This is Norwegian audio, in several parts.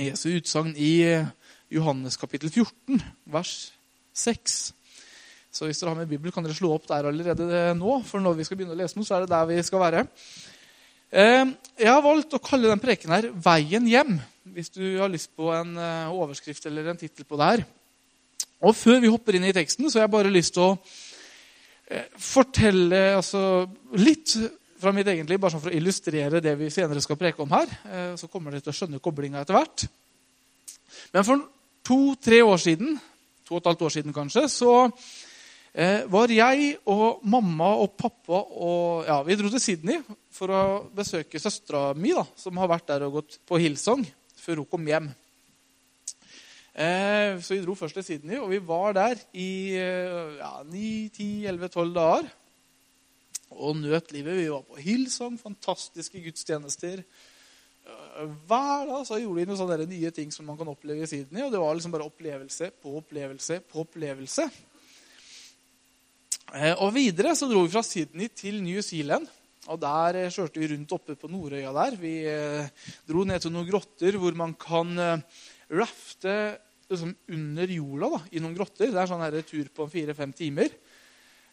Jesu utsagn i Johannes kapittel 14, vers 6. Så hvis dere har med Bibel, kan dere slå opp der allerede nå. For når vi skal begynne å lese noe, så er det der vi skal være. Eh, jeg har valgt å kalle den preken her 'Veien hjem', hvis du har lyst på en eh, overskrift eller en tittel på det her. Og før vi hopper inn i teksten, så har jeg bare lyst til å eh, fortelle altså, litt fra mitt egentlige, bare sånn for å illustrere det vi senere skal preke om her. Så kommer dere til å skjønne koblinga etter hvert. Men for to-tre år siden, to og et halvt år siden kanskje, så eh, var jeg og mamma og pappa og ja, Vi dro til Sydney for å besøke søstera mi, da, som har vært der og gått på Hillsong før hun kom hjem. Eh, så vi dro først til Sydney, og vi var der i eh, ja, 9-10-11-12 dager. Og nøt livet. Vi var på Hillsong, fantastiske gudstjenester. Hver dag så gjorde de noen sånne nye ting som man kan oppleve i Sydney. Og det var liksom bare opplevelse på opplevelse på opplevelse. Eh, og videre så dro vi fra Sydney til New Zealand. Og Der eh, kjørte vi rundt oppe på Nordøya. der. Vi eh, dro ned til noen grotter hvor man kan rafte liksom, under jorda da, i noen grotter. Det er sånn tur på fire-fem timer.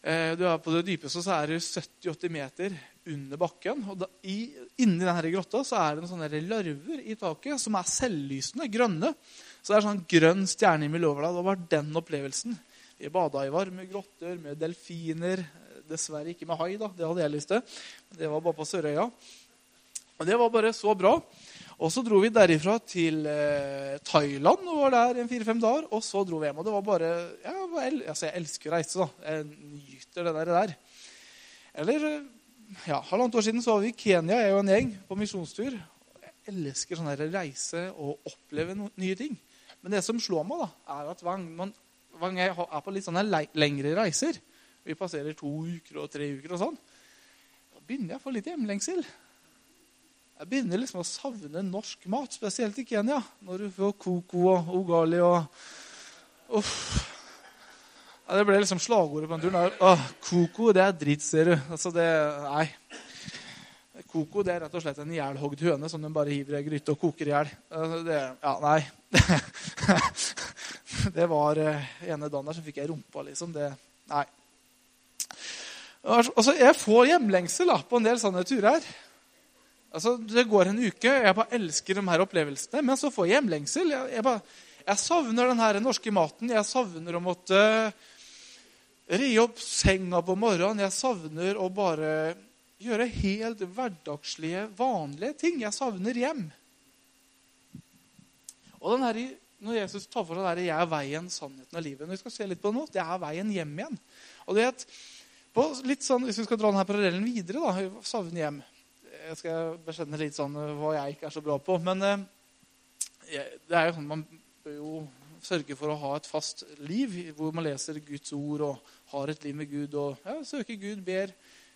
Du er På det dypeste så er det 70-80 meter under bakken. og da, i, Inni denne grotta så er det noen sånne larver i taket som er selvlysende, grønne. Så det er sånn grønn stjernehimmel over deg. Det var den opplevelsen. Vi bada i varme grotter med delfiner. Dessverre ikke med hai, da. Det hadde jeg lyst til. Det var bare på Sørøya. Og Det var bare så bra. Og Så dro vi derifra til eh, Thailand og var der en fire-fem dager. Og så dro vi hjem. Og det var bare ja, altså, jeg elsker å reise. da. Jeg nyter det der. der. Eller ja, Halvannet år siden så var vi i Kenya, jeg og en gjeng, på misjonstur. Jeg elsker sånn reise og oppleve no nye ting. Men det som slår meg, da, er at hver gang jeg er på litt sånne lengre reiser, vi passerer to uker og tre uker og sånn, da begynner jeg å få litt hjemlengsel. Jeg begynner liksom å savne norsk mat, spesielt i Kenya. Når du får koko og ogali og Uff. Ja, det ble liksom slagordet på den turen. Åh, koko, det er dritt, ser du. Altså, det Nei. Koko det er rett og slett en ihjelhogd høne som de bare hiver i ei gryte og koker i hjel. Altså, ja, nei. det var uh, ene dagen der så fikk jeg rumpa, liksom. Det, nei. Altså, jeg får hjemlengsel da, på en del sånne turer. Altså, det går en uke, jeg bare elsker de her opplevelsene, men så får jeg hjemlengsel. Jeg, jeg, bare, jeg savner den her norske maten. Jeg savner å måtte ri opp senga på morgenen. Jeg savner å bare gjøre helt hverdagslige, vanlige ting. Jeg savner hjem. Og den her når Jesus tar for seg det 'jeg er veien, sannheten og livet'. Når vi skal se litt på det nå, det er veien hjem igjen. Og det at, litt sånn, Hvis vi skal dra denne parallellen videre, da, savne hjem Jeg skal bekjenne litt sånn hva jeg ikke er så bra på. Men eh, det er jo sånn man bør jo sørge for å ha et fast liv hvor man leser Guds ord og har et liv med Gud og ja, søker Gud, ber,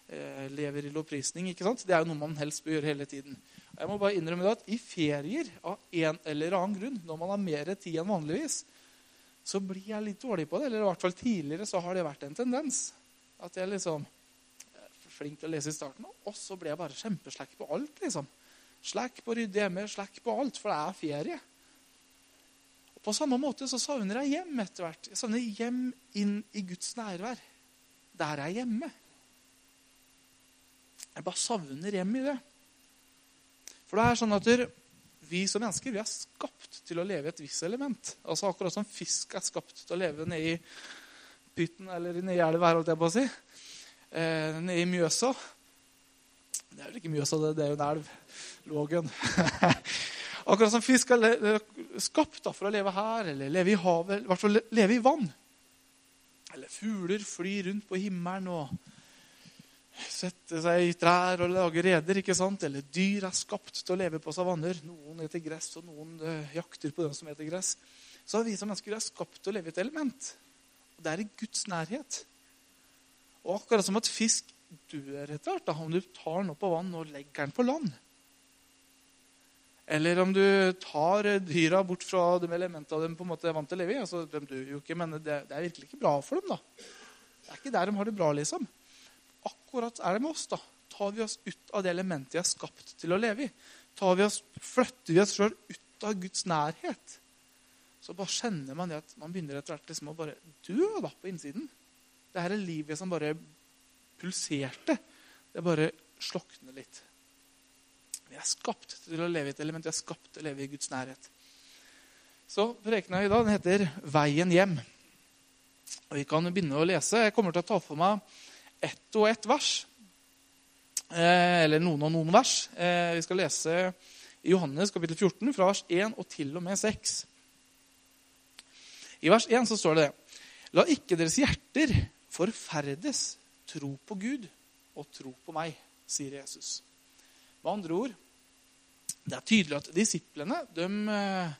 eh, lever i lovprisning. ikke sant? Det er jo noe man helst bør gjøre hele tiden. Jeg må bare innrømme at I ferier av en eller annen grunn, når man har mer tid enn vanligvis, så blir jeg litt dårlig på det. Eller i hvert fall tidligere så har det vært en tendens. At jeg liksom flink til å lese i starten, og så ble jeg bare kjempeslekk på alt. liksom. Slekk på å rydde hjemme, slekk på alt, for det er ferie. Og På samme måte så savner jeg hjem etter hvert. Jeg savner hjem inn i Guds nærvær. Der er jeg hjemme. Jeg bare savner hjem i det. For det er sånn at vi som mennesker vi er skapt til å leve i et visst element. Altså Akkurat som fisk er skapt til å leve nede i pytten eller nede i elva, holdt jeg på å si. Eh, nede i Mjøsa. Det er vel ikke Mjøsa, det, det er jo en elv. Lågen. Akkurat som fisk er skapt for å leve her, eller leve i havet, i hvert fall leve i vann. Eller fugler flyr rundt på himmelen og setter seg i trær og lager reder. ikke sant? Eller dyr er skapt til å leve på savanner. Noen eter gress, og noen uh, jakter på den som eter gress. Så vi som mennesker er skapt til å leve i et element. Og Det er i Guds nærhet. Og akkurat som at fisk dør etter hvert, om du tar den opp av vann og legger den på land. Eller om du tar dyra bort fra de elementene de på en måte er vant til å leve i. altså De dør jo ikke, men det, det er virkelig ikke bra for dem. da. Det er ikke der de har det bra, liksom akkurat er det med oss. da. Tar vi oss ut av det elementet vi er skapt til å leve i? Tar vi oss, flytter vi oss sjøl ut av Guds nærhet, så bare kjenner man det at man begynner etter hvert liksom å bare dø da, på innsiden. Det her er livet som bare pulserte. Det bare slokner litt. Vi er skapt til å leve i et element. Vi er skapt til å leve i Guds nærhet. Så prekena i dag den heter 'Veien hjem'. Og Vi kan begynne å lese. Jeg kommer til å ta for meg ett og ett vers. Eh, eller noen og noen vers. Eh, vi skal lese i Johannes kapittel 14 fra vers 1 og til og med 6. I vers 1 så står det La ikke deres hjerter forferdes. Tro på Gud og tro på meg, sier Jesus. Med andre ord, det er tydelig at disiplene de eh,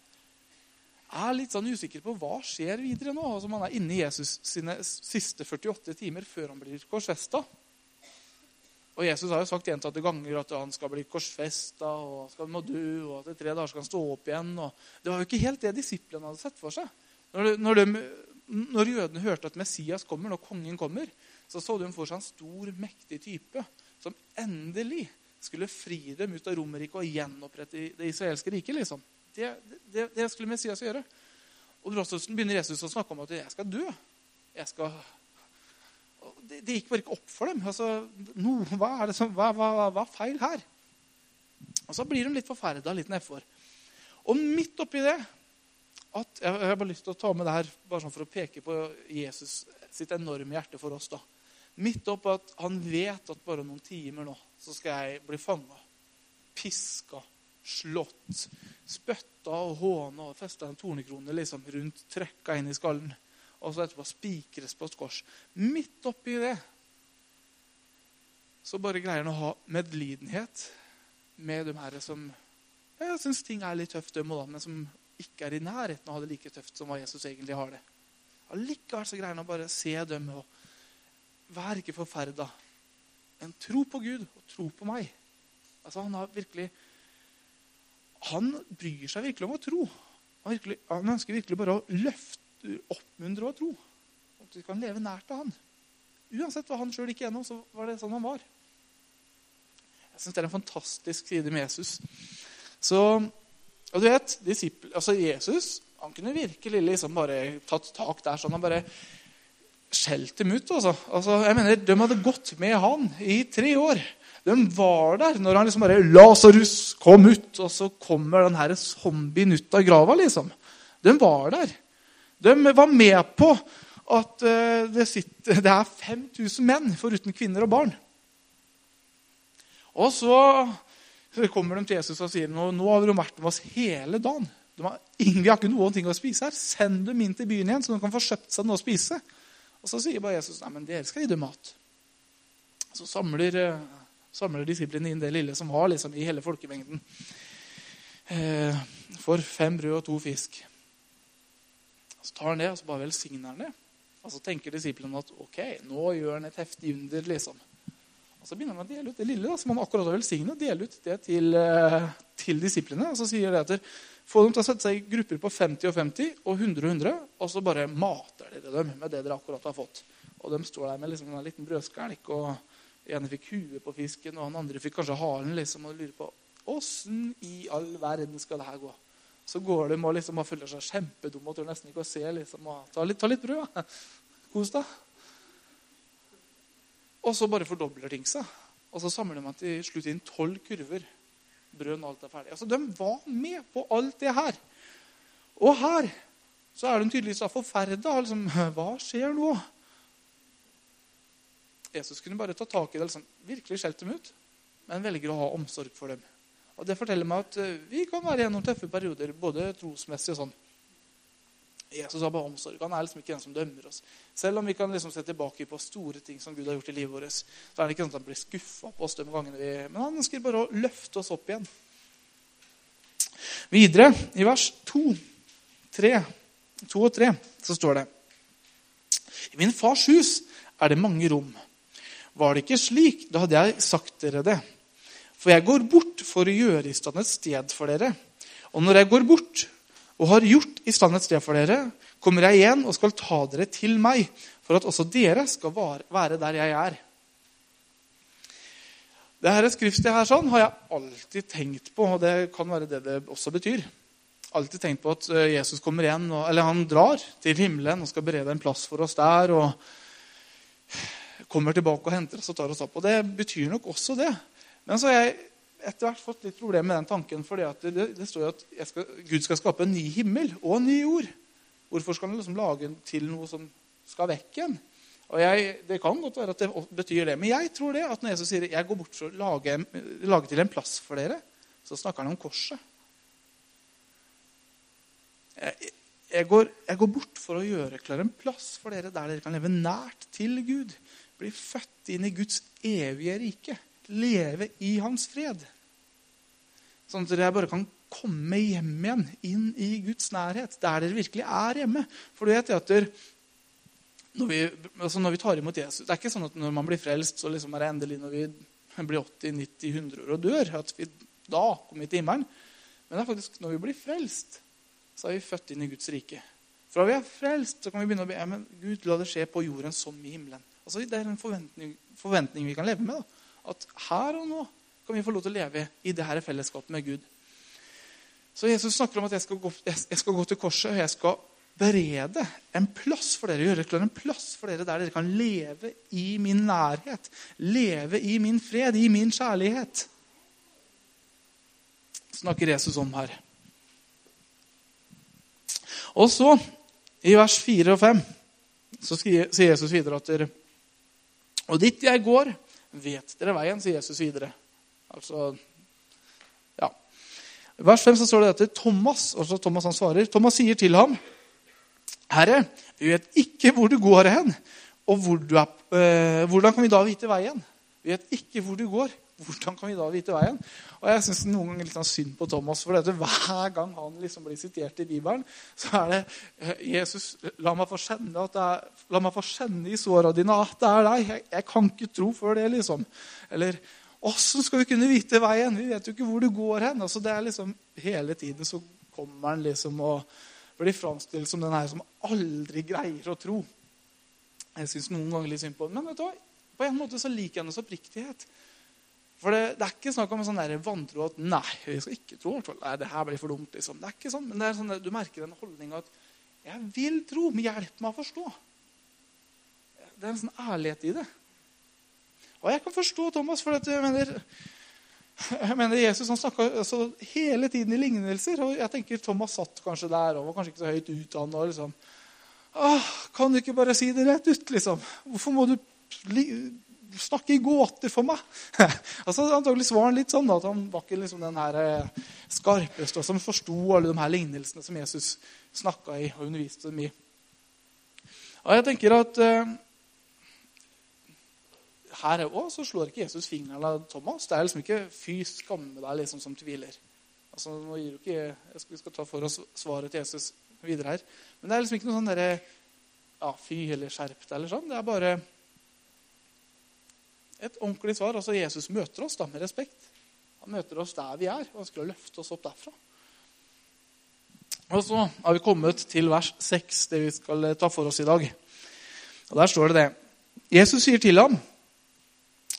er litt sånn usikre på hva skjer videre nå. Altså Man er inne i Jesus sine siste 48 timer før han blir korsfesta. Og Jesus har jo sagt gjentatte ganger at han skal bli korsfesta og skal må dø, og at etter tre dager skal han stå opp igjen. Det var jo ikke helt det disiplene hadde sett for seg. Når, de, når, de, når jødene hørte at Messias kommer, når kongen kommer, så så de for seg en stor, mektig type som endelig skulle fri dem ut av Romerriket og gjenopprette det israelske riket. liksom. Det, det, det skulle Messias gjøre. Og Drosselsen begynner Jesus å snakke om at 'jeg skal dø'. Jeg skal... Det, det, gikk bare ikke opp for dem. Altså, no, hva, er det som, hva, hva, hva, er feil her? Og Så blir de litt forferda, litt nedfor. Og midt oppi det at, Jeg har bare lyst til å ta med det her bare sånn for å peke på Jesus sitt enorme hjerte for oss. da. Midt opp at han vet at bare noen timer nå så skal jeg bli fanga. Piska, slått, spytta og håna og festa en tornekrone liksom rundt, trekka inn i skallen. Og så etterpå spikres på et kors. Midt oppi det så bare greier han å ha medlidenhet med de her som jeg syns ting er litt tøft, men som ikke er i nærheten av å ha det like tøft som hva Jesus egentlig har det. Allikevel så greier han å bare se dem og Vær ikke forferda. Men tro på Gud og tro på meg. Altså, han, har virkelig, han bryr seg virkelig om å tro. Han, virkelig, han ønsker virkelig bare å løfte, oppmuntre og tro. At vi kan leve nært av han. Uansett hva han sjøl gikk gjennom, så var det sånn han var. Jeg syns det er en fantastisk side med Jesus. Så, og du vet, altså Jesus han kunne virkelig liksom bare tatt tak der. sånn han bare skjelt dem ut. Altså. altså. jeg mener, De hadde gått med han i tre år. De var der når han liksom bare 'Lasarus, kom ut!' Og så kommer den her zombien ut av grava. liksom. De var der. De var med på at uh, det, sitter, det er 5000 menn foruten kvinner og barn. Og så kommer de til Jesus og sier nå, nå har de vært med oss hele dagen. Har, vi har ikke noen ting å spise her. Send dem inn til byen igjen, så de kan få kjøpt seg noe å spise. Og Så sier bare Jesus nei, men dere skal gi dem mat. Så samler, eh, samler disiplene inn det lille som var liksom, i hele folkemengden. Eh, for fem brød og to fisk. Så tar han det, og så bare velsigner han det. Og så tenker disiplene at ok, nå gjør han et heftig under. liksom. Og Så begynner han å dele ut det lille da, som han akkurat har velsignet. Dele ut det til, eh, til disiplene. Og så sier det at få dem til å sette seg i grupper på 50 og 50 og 100 og 100. Og så bare mater dere dem med det dere akkurat har fått. Og de står der med liksom en liten brødskjelk. og ene fikk huet på fisken, og den andre fikk kanskje halen. liksom, Og lurer på åssen i all verden skal det her gå. Så går de og liksom, føler seg kjempedumme og tør nesten ikke å se. liksom, og Ta litt, ta litt brød, da. Kos deg. Og så bare fordobler ting seg. Og så samler man til slutt inn tolv kurver. Brønn, alt er ferdig. Altså, De var med på alt det her. Og her så er de tydeligvis forferda. Liksom, Hva skjer nå? Jesus kunne bare ta tak i det, liksom, virkelig skjelt dem ut, men velger å ha omsorg for dem. Og Det forteller meg at eh, vi kan være gjennom tøffe perioder, både trosmessig og sånn. Jesus har bare omsorg. Han er liksom ikke den som dømmer oss. Selv om vi kan liksom se tilbake på store ting som Gud har gjort i livet vårt, så er det ikke sånn at han blir skuffa på oss de gangene vi Men han ønsker bare å løfte oss opp igjen. Videre, i vers 2, 3, 2 og 3, så står det I min fars hus er det mange rom. Var det ikke slik, da hadde jeg sagt dere det. For jeg går bort for å gjøre i stand et sted for dere. Og når jeg går bort og har gjort i stand et sted for dere, kommer jeg igjen og skal ta dere til meg, for at også dere skal være der jeg er. Dette skriftstedet her sånn har jeg alltid tenkt på, og det kan være det det også betyr. alltid tenkt på at eh, Jesus kommer igjen, eller han drar til himmelen og skal berede en plass for oss der. og kommer tilbake og henter oss og tar oss opp. Og Det betyr nok også det. Men så har jeg etter hvert fått litt problemer med den tanken. For det, det, står jo at skal, Gud skal skape en ny himmel og en ny jord. Hvorfor skal han liksom lage til noe som skal vekk igjen? Og jeg, Det kan godt være at det betyr det, men jeg tror det at når Jesus sier jeg går bort for å lage, lage til en plass for dere, så snakker han om korset. Jeg, jeg, går, jeg går bort for å gjøre klar en plass for dere der dere kan leve nært til Gud. Bli født inn i Guds evige rike. Leve i hans fred. Sånn at dere bare kan komme hjem igjen, inn i Guds nærhet, der dere virkelig er hjemme. For du vet at når vi, altså når vi tar imot Jesus Det er ikke sånn at når man blir frelst, så liksom er det endelig når vi blir 80-90-100 år og dør, at vi da kommer til himmelen. Men det er faktisk når vi blir frelst, så er vi født inn i Guds rike. Fra vi er frelst, så kan vi begynne å be men Gud, la det skje på jorden som i himmelen. Altså, det er en forventning, forventning vi kan leve med. Da. At her og nå kan vi få lov til å leve i det her fellesskapet med Gud. Så Jesus snakker om at jeg skal, gå, jeg skal gå til korset, og jeg skal berede en plass for dere. Gjøre klar en plass for dere der dere kan leve i min nærhet. Leve i min fred, i min kjærlighet. Snakker Jesus om her. Og så, i vers 4 og 5, så sier Jesus videre at dere Og dit jeg går, vet dere veien, sier Jesus videre. Altså, ja. Vers 5 så står det dette. Thomas altså Thomas han svarer, Thomas sier til ham, 'Herre, vi vet ikke hvor du går hen, og hvor du er, øh, hvordan kan vi da vite veien?' Vi vet ikke hvor du går. Hvordan kan vi da vite veien? Og jeg syns noen ganger litt sånn synd på Thomas. For dette, hver gang han liksom blir sitert i Bibelen, så er det eh, Jesus, la meg få kjenne, er, la meg få kjenne i såra dine at det er deg. Jeg, jeg, kan ikke tro før det, liksom. Eller åssen skal vi kunne vite veien? Vi vet jo ikke hvor du går hen. Altså, det er liksom, Hele tiden så kommer han liksom og blir framstilt som den her som aldri greier å tro. Jeg syns noen ganger litt synd på ham. Men vet du på en måte så liker jeg hennes oppriktighet. For det, det, er ikke snakk om en sånn der vantro at nei, vi skal ikke tro. Nei, det her blir for dumt. liksom. Det er ikke sånn, men sånn, du merker den holdninga at jeg vil tro, men hjelp meg å forstå. Det er en sånn ærlighet i det. Og jeg kan forstå Thomas, for jeg mener, jeg mener Jesus han snakka altså, hele tiden i lignelser. og jeg tenker Thomas satt kanskje der og var kanskje ikke så høyt utdanna. Liksom. kan du ikke bare si det rett ut? liksom? Hvorfor må du snakke i gåter for meg. altså, Antagelig var han litt sånn da, at han var ikke liksom den her eh, skarpeste som forsto alle de her lignelsene som Jesus snakka i og underviste dem i. Og jeg tenker at uh, her òg så slår ikke Jesus fingeren av Thomas. Det er liksom ikke 'fy, skamme deg' liksom, som tviler. Altså, nå gir du ikke, jeg skal, Vi skal ta for oss svaret til Jesus videre her. Men det er liksom ikke noe sånn derre ja, 'fy' eller 'skjerp deg' eller sånn. Det er bare et ordentlig svar. Altså Jesus møter oss da med respekt. Han møter oss der vi er, og ønsker å løfte oss opp derfra. Og så har vi kommet til vers 6, det vi skal ta for oss i dag. Og Der står det det. Jesus sier til ham,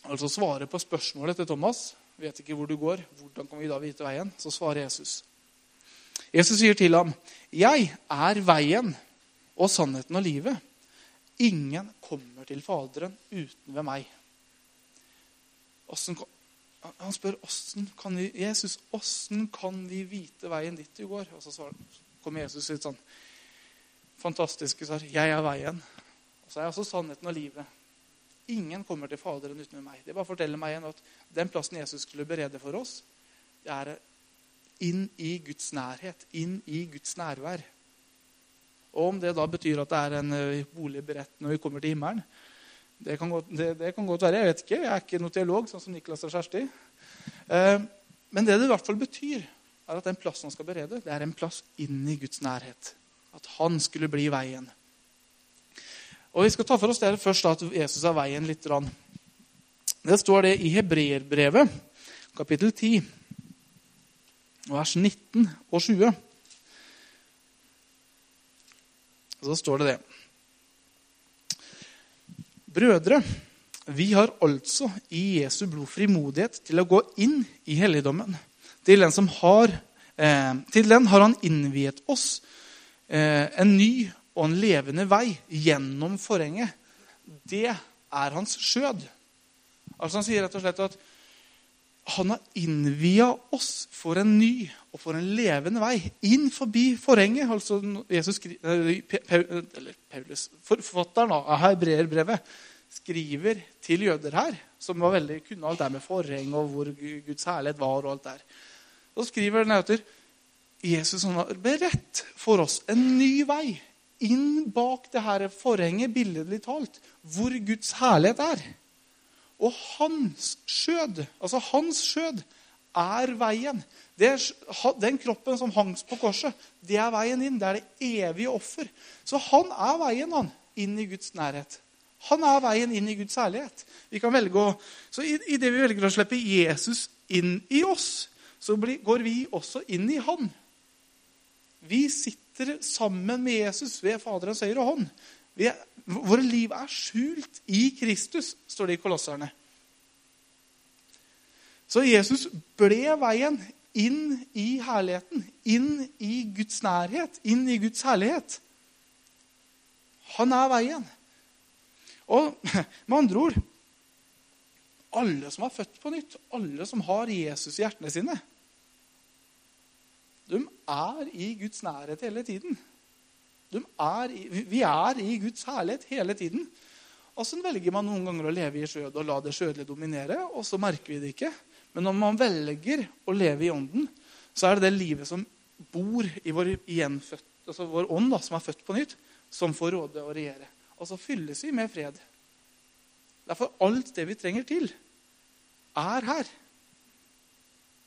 altså svarer på spørsmålet til Thomas Vet ikke hvor du går, hvordan kan vi da vite veien? Så svarer Jesus. Jesus sier til ham, 'Jeg er veien og sannheten og livet.' 'Ingen kommer til Faderen uten ved meg.' Han spør kan vi, Jesus, hvordan kan vi vite veien dit du går? Og så kommer Jesus litt sånn fantastiske svar. Jeg er veien. Og så er jeg også sannheten og livet. Ingen kommer til Faderen uten meg. Det bare forteller meg igjen at den plassen Jesus skulle berede for oss, det er inn i Guds nærhet, inn i Guds nærvær. Og Om det da betyr at det er en eh, bolig beredt når vi kommer til himmelen, det kan, godt, det, det kan, godt, være. Jeg vet ikke. Jeg er ikke noen teolog, sånn som Niklas og Kjersti. Eh, men det det i hvert fall betyr, er at den plassen han skal berede, det er en plass inn i Guds nærhet. At han skulle bli veien. Og Vi skal ta for oss det først da, at Jesus er veien litt. Det står det i Hebreerbrevet, kapittel 10, vers 19 og 20. Så står det det. Brødre, vi har altså i Jesu blod frimodighet til å gå inn i helligdommen, til den har Eh, til den har han innviet oss eh, en ny og en levende vei gjennom forhenget. Det er hans skjød. Altså Han sier rett og slett at han har innvia oss for en ny og for en levende vei inn forbi forhenget. Altså Jesus, eller Paulus, Forfatteren av hebreerbrevet skriver til jøder her, som var veldig, kunne alt det med forheng og hvor Guds herlighet var. og alt der. Så skriver den etter Jesus har beredt for oss en ny vei inn bak det her forhenget, billedlig talt, hvor Guds herlighet er. Og hans skjød, altså hans skjød, er veien. Er, den kroppen som hangs på korset, det er veien inn. Det er det evige offer. Så han er veien han, inn i Guds nærhet. Han er veien inn i Guds herlighet. Vi kan velge å, så i, i det vi velger å slippe Jesus inn i oss, så blir, går vi også inn i han. Vi sitter sammen med Jesus ved Faderens høyre hånd. Er, våre liv er skjult i Kristus, står det i Kolosserne. Så Jesus ble veien inn i herligheten, inn i Guds nærhet, inn i Guds herlighet. Han er veien. Og med andre ord Alle som er født på nytt, alle som har Jesus i hjertene sine, de er i Guds nærhet hele tiden. Er vi er i Guds herlighet hele tiden. Og så velger man noen ganger å leve i skjødet og la det skjødelige dominere, og så merker vi det ikke. Men når man velger å leve i ånden, så er det det livet som bor i vår, gjenfødt, altså vår ånd, da, som er født på nytt, som får råde og regjere. Og så fylles vi med fred. Derfor alt det vi trenger til, er her.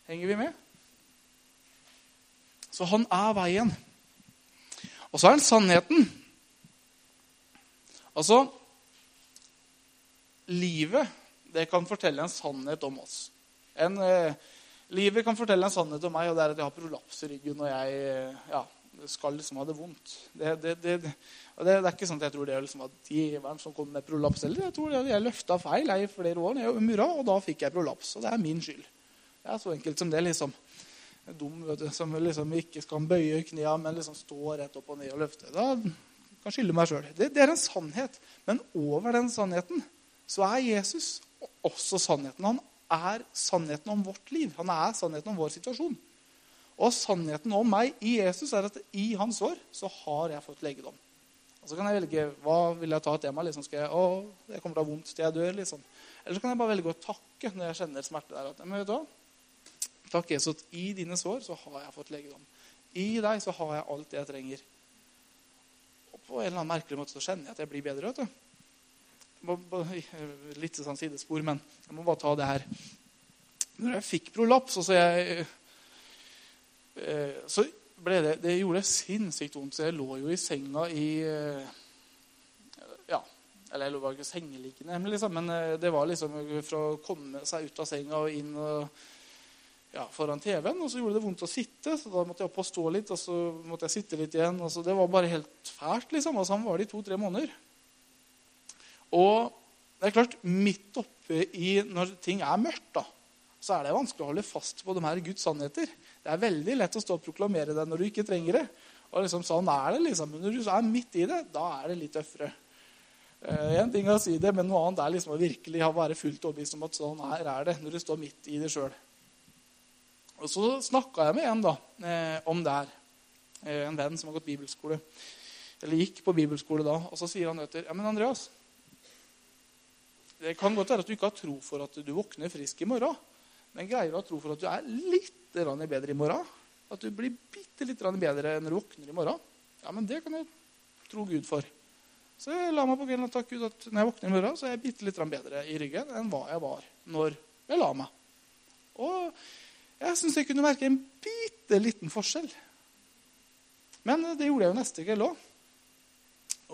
Henger vi med? Så han er veien. Og så er den sannheten. Altså Livet det kan fortelle en sannhet om oss. En, eh, livet kan fortelle en sannhet om meg, og det er at jeg har prolaps i ryggen og jeg eh, ja, skal liksom ha det vondt. Det, det, det, det, er ikke sånn at jeg tror det er liksom var djevelen som kom med prolaps. Eller jeg tror jeg løfta feil jeg, i flere år jeg murra, og da fikk jeg prolaps. Og det er min skyld. Det er så enkelt som det. liksom dum vet du, som liksom ikke skal bøye knærne, men liksom stå rett opp og ned og løfte. Da kan jeg skylde meg sjøl. Det, det, er en sannhet. Men over den sannheten så er Jesus også sannheten. Han er sannheten om vårt liv. Han er sannheten om vår situasjon. Og sannheten om meg i Jesus er at i hans år så har jeg fått legedom. Og Så kan jeg velge hva vil jeg ta et tema. Liksom skal jeg, å, det kommer til å ha vondt til jeg dør. liksom. Eller så kan jeg bare velge å takke når jeg kjenner smerte der. At, men vet du hva? Takk, Jesus, at i dine sår så har jeg fått legedom. I deg så har jeg alt det jeg trenger. Og på en eller annen merkelig måte så kjenner jeg at jeg blir bedre. vet du. Litt sånn sidespor, men jeg må bare ta det her. Når jeg fikk prolaps, så jeg eh, så ble det, det gjorde det sinnssykt vondt. Så jeg lå jo i senga i eh, Ja, eller jeg lå ikke sengeliggende, liksom, men eh, det var liksom for å komme seg ut av senga og inn og ja, foran TV-en. Og så gjorde det vondt å sitte, så da måtte jeg opp og stå litt. Og så måtte jeg sitte litt igjen. så det var bare helt fælt. liksom. Og sånn var det i to-tre måneder. Og det er klart, midt oppe i når ting er mørkt, da, så er det vanskelig å holde fast på de her Guds sannheter. Det er veldig lett å stå og proklamere det når du ikke trenger det. Og liksom Sånn er det. liksom. Men når du er midt i det, da er det litt tøffere. Uh, en ting er å si det, men noe annet er liksom å virkelig være fullt overbevist om at sånn her er det, når du står midt i det sjøl. Og så snakka jeg med en da, eh, om det her. Eh, en venn som har gått bibelskole. Eller gikk på bibelskole da. Og så sier han etter ja, men Andreas, det kan godt være at du ikke har tro for at du våkner frisk i morgen. Men greier du å ha tro for at du er litt bedre i morgen? At du blir bitte litt bedre når du våkner i morgen? Ja, men det kan jeg tro Gud for. Så jeg la meg på kvelden og takk Gud at når jeg våkner i morgen, så er jeg bitte litt bedre i ryggen enn hva jeg var når jeg la meg. Og jeg syns jeg kunne merke en bitte liten forskjell. Men det gjorde jeg jo neste kveld òg.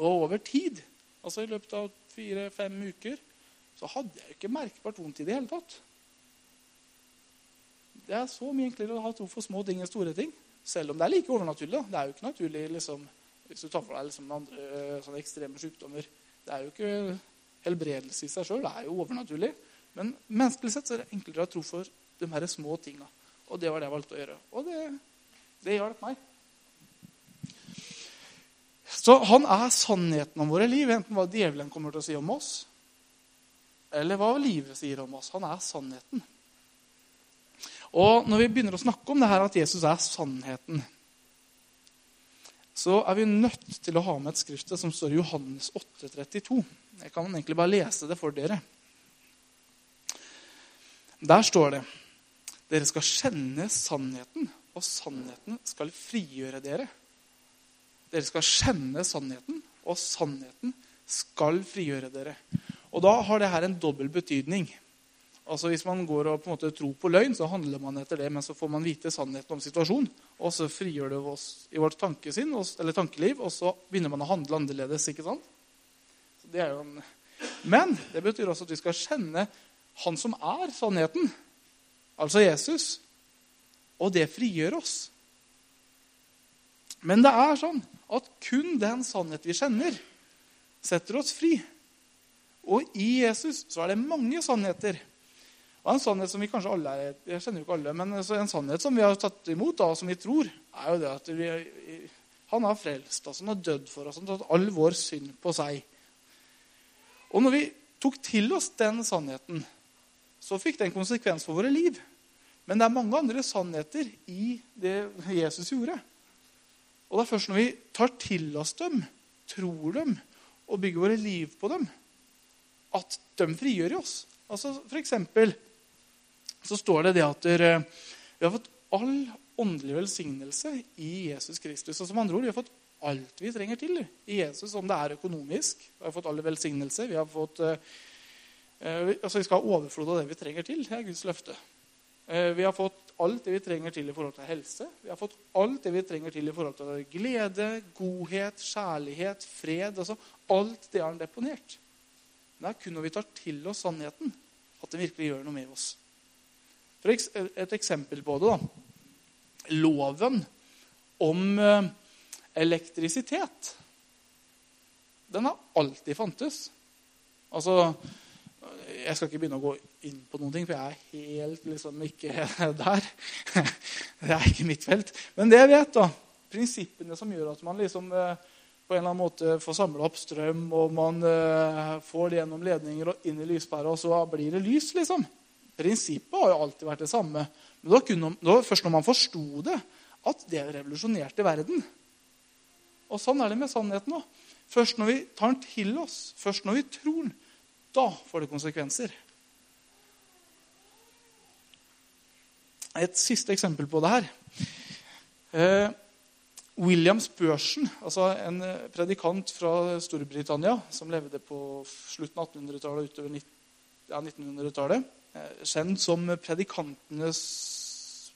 Og over tid, altså i løpet av fire-fem uker, så hadde jeg jo ikke merkbart vondt i det hele tatt. Det er så mye enklere å ha tro for små ting enn store ting. Selv om det er like overnaturlig. Da. Det er jo ikke naturlig liksom, hvis du tar for deg liksom, andre eh, sånne ekstreme sykdommer. Det er jo ikke helbredelse i seg sjøl. Det er jo overnaturlig. Men menneskelig sett så er det enklere å ha tro for de her små tinga. Og det var det jeg valgte å gjøre. Og det Det hjalp meg. Så han er sannheten om våre liv, enten hva djevelen kommer til å si om oss, eller hva livet sier om oss. Han er sannheten. Og når vi begynner å snakke om det her at Jesus er sannheten, så er vi nødt til å ha med et skriftet som står i Johannes 8, 32. Jeg kan egentlig bare lese det for dere. Der står det dere skal kjenne sannheten, og sannheten skal frigjøre dere. Dere skal kjenne sannheten, og sannheten skal frigjøre dere. Og da har det her en dobbel betydning. Altså Hvis man går og på en måte tror på løgn, så handler man etter det, men så får man vite sannheten om situasjonen, og så frigjør det oss i vårt tankesinn, eller tankeliv, og så begynner man å handle annerledes. ikke sant? Det en... Men det betyr også at vi skal kjenne Han som er sannheten, altså Jesus. Og det frigjør oss. Men det er sånn at kun den sannhet vi kjenner, setter oss fri. Og i Jesus så er det mange sannheter. Og En sannhet som vi kanskje alle er, jeg kjenner jo ikke alle, men en sannhet som vi har tatt imot, da, som vi tror, er jo det at vi, han har frelst oss, han har dødd for oss, han har tatt all vår synd på seg. Og når vi tok til oss den sannheten, så fikk det en konsekvens for våre liv. Men det er mange andre sannheter i det Jesus gjorde. Og det er først når vi tar til oss dem, tror dem og bygger våre liv på dem, at de frigjør i oss. Altså For eksempel så står det det at vi har fått all åndelig velsignelse i Jesus Kristus. Og som andre ord, Vi har fått alt vi trenger til i Jesus, om det er økonomisk. Vi har fått alle velsignelse. Vi har fått, eh, altså vi skal ha overflod av det vi trenger til. Det er Guds løfte. Eh, vi har fått alt det vi trenger til i forhold til helse. Vi har fått alt det vi trenger til i forhold til glede, godhet, kjærlighet, fred. altså Alt det han deponert. Det er kun når vi tar til oss sannheten, at det virkelig gjør noe med oss. For et eksempel på det. da. Loven om eh, elektrisitet. Den har alltid fantes. Altså, Jeg skal ikke begynne å gå inn på noen ting, for jeg er helt liksom ikke der. Det er ikke mitt felt. Men det jeg vet, da, prinsippene som gjør at man liksom eh, på en eller annen måte får samla opp strøm, og man eh, får det gjennom ledninger og inn i lyspæra, og så blir det lys, liksom. Prinsippet har jo alltid vært det samme. Men det var først når man forsto det, at det revolusjonerte verden. Og sånn er det med sannheten òg. Først når vi tar den til oss, først når vi tror den, da får det konsekvenser. Et siste eksempel på det her. Eh, William Spursen, altså en predikant fra Storbritannia som levde på slutten av 1800-tallet og utover 1900-tallet. Eh, kjent som predikantenes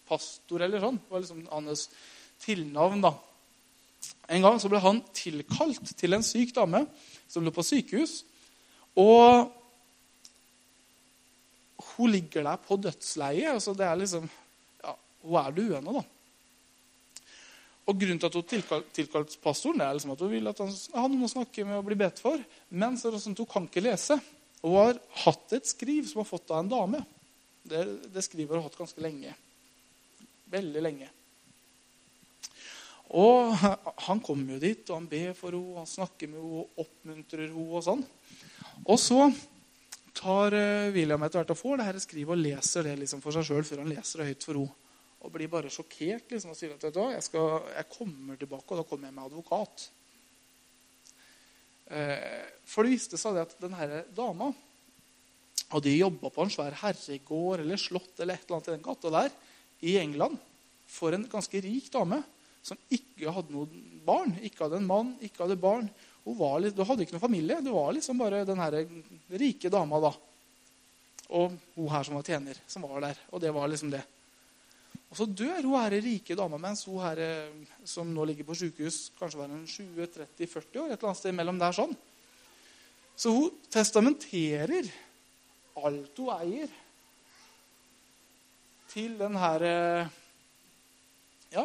pastor eller sånn. Var liksom hans tilnavn. da. En gang så ble han tilkalt til en syk dame som lå på sykehus. Og hun ligger der på dødsleiet. Altså det er liksom, ja, Hun er døende, da. Og Grunnen til at hun tilkalte tilkalt pastoren, det er liksom at hun vil at han har noen å snakke med og bli bedt for. Men så er det sånn at hun kan ikke lese. Hun har hatt et skriv som hun har fått av en dame. Det, det skrivet har hun hatt ganske lenge. Veldig lenge. Og han kommer jo dit, og han ber for henne, han snakker med henne, oppmuntrer henne og sånn. Og så tar eh, William etter hvert og får det her skrivet og leser det liksom for seg sjøl før han leser det høyt for henne. Og blir bare sjokkert liksom, og sier at vet du, jeg, skal, jeg kommer tilbake, og da kommer jeg med advokat. Eh, for det viste seg at denne dama hadde jobba på en svær herregård eller slott eller et eller annet i den gata der i England for en ganske rik dame som ikke hadde noen barn. Ikke hadde en mann, ikke hadde barn. Hun, litt, hun hadde ikke noen familie. Det var liksom bare den her rike dama. da. Og hun her som var tjener, som var der. Og det var liksom det. Og så dør hun her rike dama mens hun her som nå ligger på sykehus, kanskje var en 20-30-40 år. et eller annet sted mellom der sånn. Så hun testamenterer alt hun eier, til den her ja,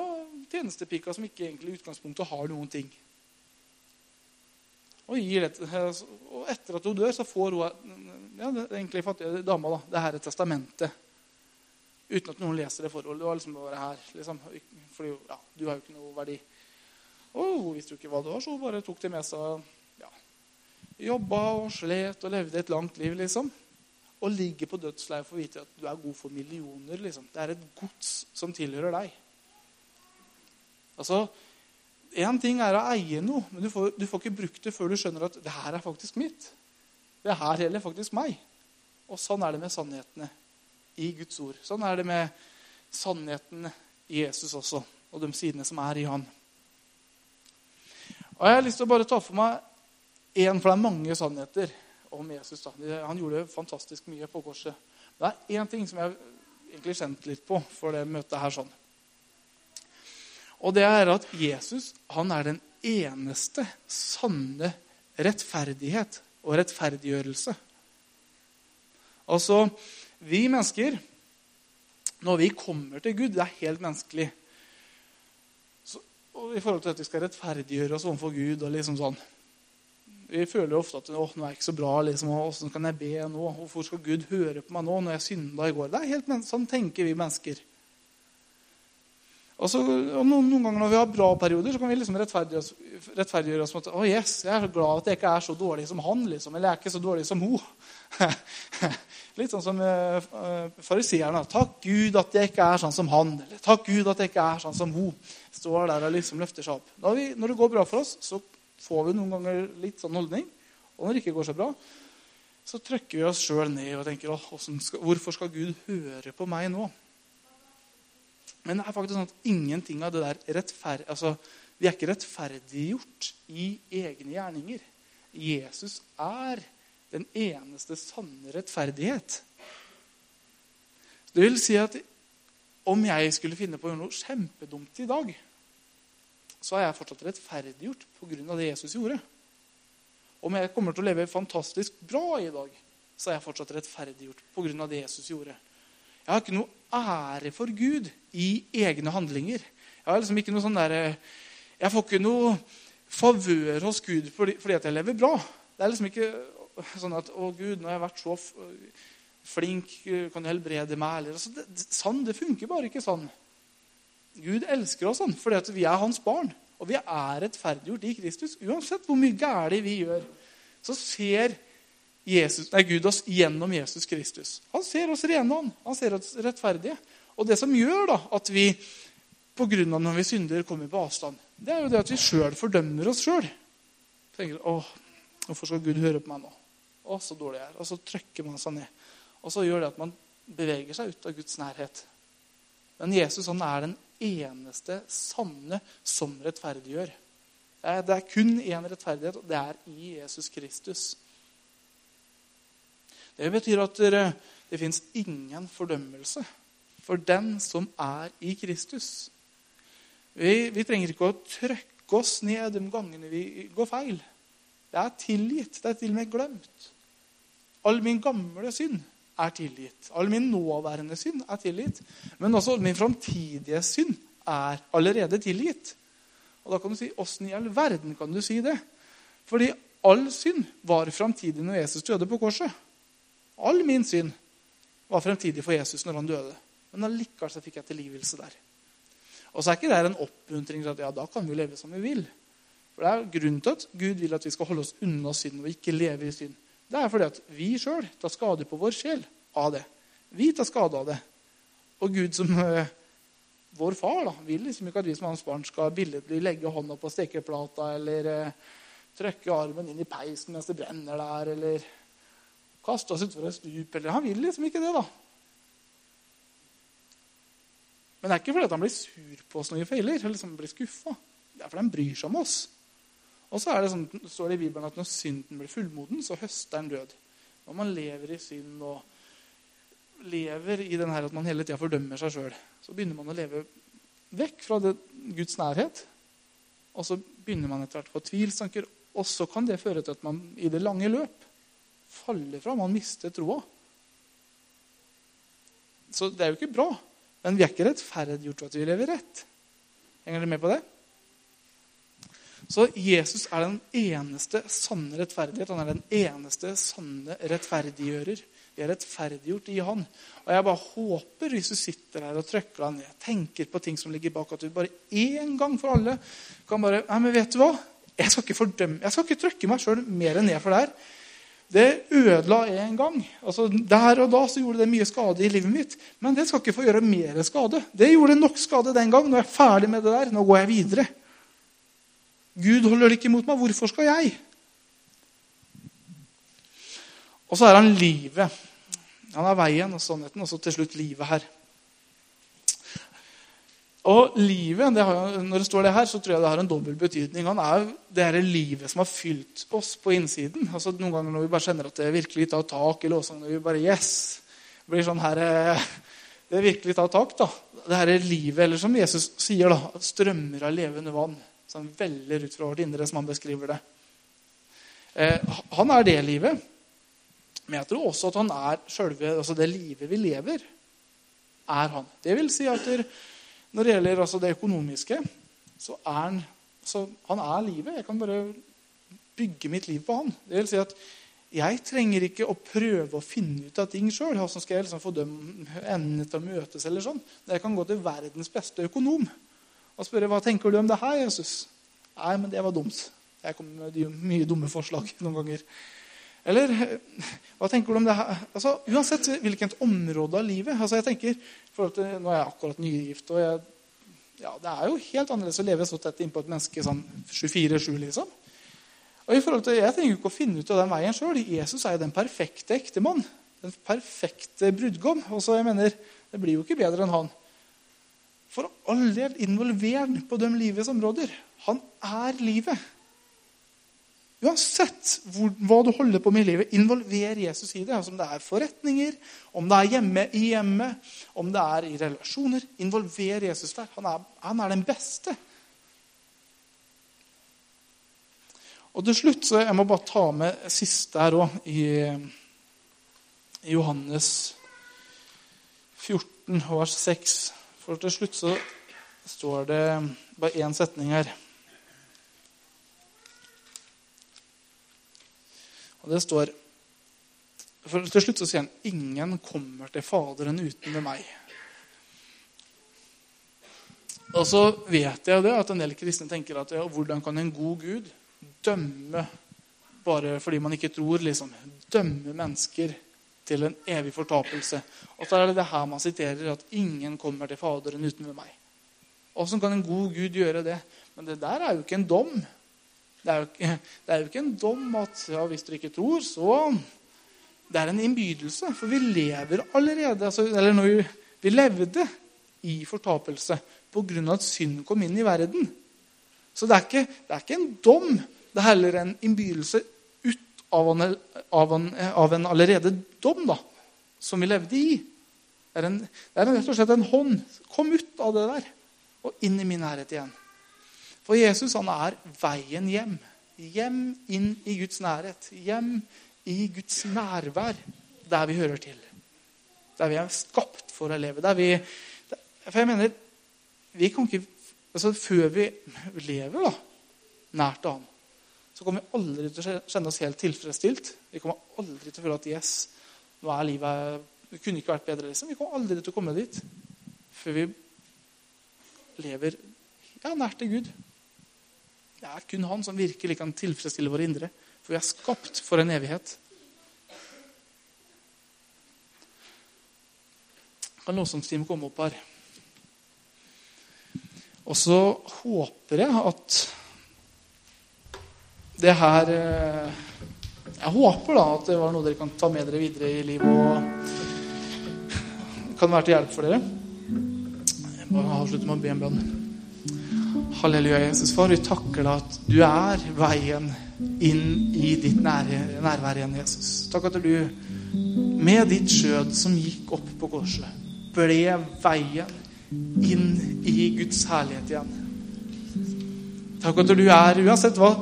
tjenestepika som ikke egentlig i utgangspunktet har noen ting. Og, det, og etter at hun dør, så får hun ja, det egentlig fattige dama da, det her testamentet. uten at noen leser det forholdet. Du har liksom bare her, liksom. Fordi ja, du har jo ikke noe verdi. Og hun visste jo ikke hva det var, så hun bare tok det med seg. Ja. Jobba og slet og levde et langt liv, liksom. Og ligger på dødsleiet for å vite at du er god for millioner. liksom. Det er et gods som tilhører deg. Altså, Én ting er å eie noe, men du får, du får, ikke brukt det før du skjønner at det her er faktisk mitt. Det her gjelder faktisk meg. Og sånn er det med sannhetene i Guds ord. Sånn er det med sannheten i Jesus også, og de sidene som er i han. Og Jeg har lyst til å bare ta for meg én, for det er mange sannheter om Jesus. Da. Han gjorde fantastisk mye på korset. Det er én ting som jeg egentlig kjente litt på for det møtet her. sånn. Og det er at Jesus han er den eneste sanne rettferdighet og rettferdiggjørelse. Altså, vi mennesker, når vi kommer til Gud, det er helt menneskelig. Så, og I forhold til at vi skal rettferdiggjøre oss overfor Gud og liksom sånn. Vi føler jo ofte at Åh, nå er jeg ikke så bra. liksom, Åssen kan jeg be nå? Hvorfor skal Gud høre på meg nå når jeg synda i går? Det er helt, Sånn tenker vi mennesker. Og, og noen, noen, ganger når vi har bra perioder, så kan vi liksom rettferdiggjøre, rettferdiggjøre oss med at å yes, jeg er så glad at jeg ikke er så dårlig som han. liksom, Eller jeg er ikke så dårlig som hun. Litt sånn som uh, fariseerne. Takk Gud at jeg ikke er sånn som han. Eller takk Gud at jeg ikke er sånn som hun. Står der og liksom løfter seg opp. Vi, når det går bra for oss, så får vi noen ganger litt sånn holdning. Og når det ikke går så bra, så trykker vi oss sjøl ned og tenker hvorfor skal Gud høre på meg nå? Men det er faktisk sånn at ingenting av det der rettferd... altså, Vi er ikke rettferdiggjort i egne gjerninger. Jesus er den eneste sanne rettferdighet. Det vil si at om jeg skulle finne på å gjøre noe kjempedumt i dag, så er jeg fortsatt rettferdiggjort pga. det Jesus gjorde. Om jeg kommer til å leve fantastisk bra i dag, så er jeg fortsatt rettferdiggjort pga. det Jesus gjorde. Jeg har ikke noe ære for Gud i egne handlinger. Jeg har liksom ikke noe sånn der, jeg får ikke noe favør hos Gud fordi, at jeg lever bra. Det er liksom ikke sånn at 'Å, Gud, nå har jeg vært så flink. Kan du helbrede meg?' Eller, altså, det, sånn, det funker bare ikke sånn. Gud elsker oss sånn fordi at vi er hans barn. Og vi er rettferdiggjort i Kristus. Uansett hvor mye galt vi gjør, så ser Jesus, nei, Gud oss gjennom Jesus Kristus. Han ser oss rene. Han, han ser oss rettferdige. Og det som gjør da, at vi på grunn av når vi synder, kommer på avstand, det er jo det at vi sjøl fordømmer oss sjøl. Tenker åh, hvorfor skal Gud høre på meg nå? Å, så dårlig jeg er. Og så trykker man seg ned. Og så gjør det at man beveger seg ut av Guds nærhet. Men Jesus han er den eneste sanne som rettferdiggjør. Det er kun én rettferdighet, og det er i Jesus Kristus. Det betyr at det, det fins ingen fordømmelse for den som er i Kristus. Vi, vi, trenger ikke å trykke oss ned de gangene vi går feil. Det er tilgitt. Det er til og med glemt. All min gamle synd er tilgitt. All min nåværende synd er tilgitt. Men også all min framtidige synd er allerede tilgitt. Og da kan du si åssen i all verden kan du si det? Fordi all synd var framtidig når Jesus døde på korset. All min synd var fremtidig for Jesus når han døde. Men allikevel så fikk jeg tilgivelse der. Og så er ikke det en oppmuntring til at ja, da kan vi leve som vi vil. For Det er grunnen til at Gud vil at vi skal holde oss unna synd og ikke leve i synd. Det er fordi at vi sjøl tar skade på vår sjel av det. Vi tar skade av det. Og Gud som uh, vår far da, vil liksom ikke at vi som hans barn skal billedlig legge hånda på stekeplata eller uh, trykke armen inn i peisen mens det brenner der, eller kaste oss utfor et stup. Eller, han vil liksom ikke det, da. Men det er ikke fordi han blir sur på oss når vi feiler. eller liksom blir skuffa. Det er fordi han bryr seg om oss. Og så er det sånn, står det i Bibelen at når synden blir fullmoden, så høster den død. Når man lever i synd og lever i den her at man hele tida fordømmer seg sjøl, så begynner man å leve vekk fra det, Guds nærhet. Og så begynner man etter hvert å få tvilstanker. Og så kan det føre til at man i det lange løp faller fra. Man mister troa. Så det er jo ikke bra. Men vi er ikke rettferdiggjort for at vi lever rett. Henger dere med på det? Så Jesus er den eneste sanne rettferdighet. Han er den eneste sanne rettferdiggjører. Vi er rettferdiggjort i Han. Og jeg bare håper, hvis du sitter her og trykker deg ned, tenker på ting som ligger bak, at du bare én gang for alle kan bare Nei, men vet du hva? Jeg skal ikke fordømme, jeg skal ikke trykke meg sjøl mer enn ned for det her. Det ødela en gang. Altså, Der og da så gjorde det mye skade i livet mitt. Men det skal ikke få gjøre mer skade. Det gjorde nok skade den gang. Nå er jeg ferdig med det der. Nå går jeg videre. Gud holder det ikke mot meg. Hvorfor skal jeg? Og så er han livet. Han er veien og sannheten, og så til slutt livet her. Og livet, har, Når det står det her, så tror jeg det har en dobbel betydning. Han er det her livet som har fylt oss på innsiden. Altså Noen ganger når vi bare kjenner at det virkelig tar tak eller også når vi bare Yes! Det blir sånn her, eh, Det virkelig tar tak. da. Det her er livet, eller som Jesus sier, da, strømmer av levende vann som veller ut fra vårt indre, som han beskriver det. Eh, han er det livet. Men jeg tror også at han er sjølve altså det livet vi lever, er han. Det vil si at når det gjelder altså det økonomiske, så er han så Han er livet. Jeg kan bare bygge mitt liv på han. Det vil si at jeg trenger ikke å prøve å finne ut av ting sjøl. Hvordan skal jeg liksom få dem endene til å møtes? eller sånn. Jeg kan gå til verdens beste økonom og spørre hva tenker du om det her, Jesus. Nei, men det var dumt. Jeg kommer med mye dumme forslag noen ganger. Eller hva tenker du om det her? Altså, uansett hvilket område av livet. altså jeg tenker, til, Nå er jeg akkurat nygift. og jeg, ja, Det er jo helt annerledes å leve så tett innpå et menneske sånn 24-7. liksom. Og i forhold til, Jeg trenger ikke å finne ut av den veien sjøl. Jesus er jo den perfekte ektemann. Den perfekte brudgom. Og så jeg mener, Det blir jo ikke bedre enn han. For all del, involver på de livets områder. Han er livet. Uansett hvor, hva du holder på med i livet, involver Jesus i det. Altså om det er forretninger, om det er hjemme i hjemmet, om det er i relasjoner. Involver Jesus der. Han er, han er den beste. Og til slutt så Jeg må bare ta med siste her òg, i, i Johannes 14, vers 6. For til slutt så står det bare én setning her. Og det står for Til slutt så sier han ingen kommer til Faderen uten ved meg. Og så vet jeg det at en del kristne tenker at ja, hvordan kan en god Gud dømme bare fordi man ikke tror? liksom, Dømme mennesker til en evig fortapelse. Og så er det det her man siterer, at ingen kommer til Faderen uten ved meg. Åssen kan en god Gud gjøre det? Men det der er jo ikke en dom. Det er, jo ikke, er jo ikke en dom at ja, hvis dere ikke tror, så Det er en innbydelse. For vi lever allerede altså, Eller når vi, vi levde i fortapelse pga. at synd kom inn i verden. Så det er ikke, det er ikke en dom. Det er heller en innbydelse ut av en, av, en, av en, allerede dom da, som vi levde i. Det er, en, det er rett og slett en hånd. Kom ut av det der og inn i min nærhet igjen. For Jesus han er veien hjem. Hjem inn i Guds nærhet. Hjem i Guds nærvær, der vi hører til. Der vi er skapt for å leve. Der vi, for jeg mener, vi kan ikke, altså Før vi lever da, nært Han, så kommer vi aldri til å kjenne oss helt tilfredsstilt. Vi kommer aldri til å føle at yes, nå er livet det kunne ikke vært bedre. liksom. Vi kommer aldri til å komme dit før vi lever ja, nært til Gud. Det er kun han som virkelig kan tilfredsstille våre indre. For vi er skapt for en evighet. Kan lovsangsteamet komme opp her? Og så håper jeg at det her eh, Jeg håper da at det var noe dere kan ta med dere videre i livet og kan være til hjelp for dere. Jeg må avslutte med å be en bønn. Halleluja, Jesus. Far, vi takker deg at du er veien inn i ditt nærvær igjen, Jesus. Takk at du med ditt skjød som gikk opp på korset, ble veien inn i Guds herlighet igjen. Takk at du er, uansett hva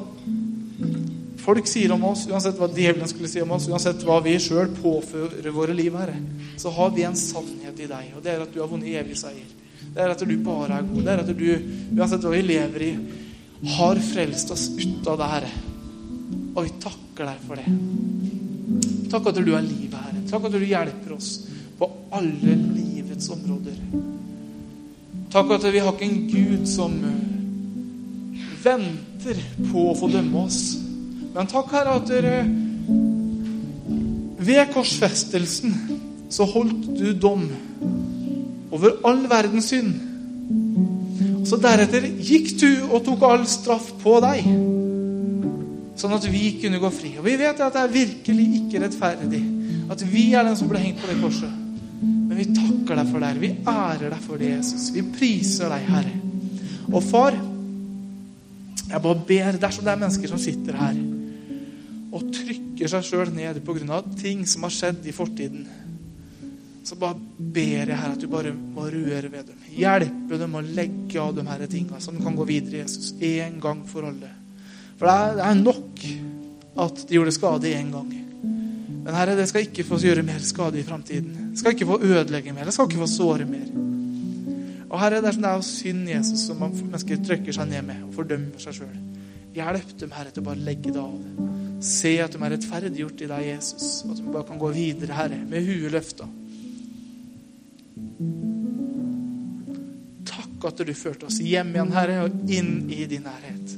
folk sier om oss, uansett hva djevelen skulle si om oss, uansett hva vi sjøl påfører våre liv, Herre, så har vi en sannhet i deg, og det er at du har vunnet evig seier. Det er at du bare er god. Det er at du, uansett hva vi lever i, har frelst oss ut av det, her. Og vi takker deg for det. Takk at du er livet, Herre. Takk at du hjelper oss på alle livets områder. Takk at vi har ikke en Gud som venter på å få dømme oss. Men takk, Herre, at dere ved korsfestelsen så holdt du dom over all verdens synd. Og så deretter gikk du og tok all straff på deg, sånn at vi kunne gå fri. Og vi vet at det er virkelig ikke rettferdig at vi er den som ble hengt på det korset. Men vi takker deg for det. Vi ærer deg for det, Jesus. Vi priser deg, Herre. Og far, jeg bare ber dersom det er mennesker som sitter her og trykker seg sjøl ned pga. ting som har skjedd i fortiden, så bare ber jeg her at du bare må røre ved dem. Hjelpe dem å legge av de her tingene, så de kan gå videre, Jesus, en gang for alle. For det er, nok at de gjorde skade én gang. Men Herre, det skal ikke få gjøre mer skade i framtiden. Det skal ikke få ødelegge mer. Det skal ikke få såre mer. Og Herre, det er, det er synd Jesus som mennesker trykker seg ned med og fordømmer seg sjøl. Hjelp dem, Herre, til å bare legge det av. Se at de er rettferdiggjort i deg, Jesus. At de bare kan gå videre, Herre, med huet løfta. Takk at du førte oss hjem igjen, Herre, og inn i din nærhet.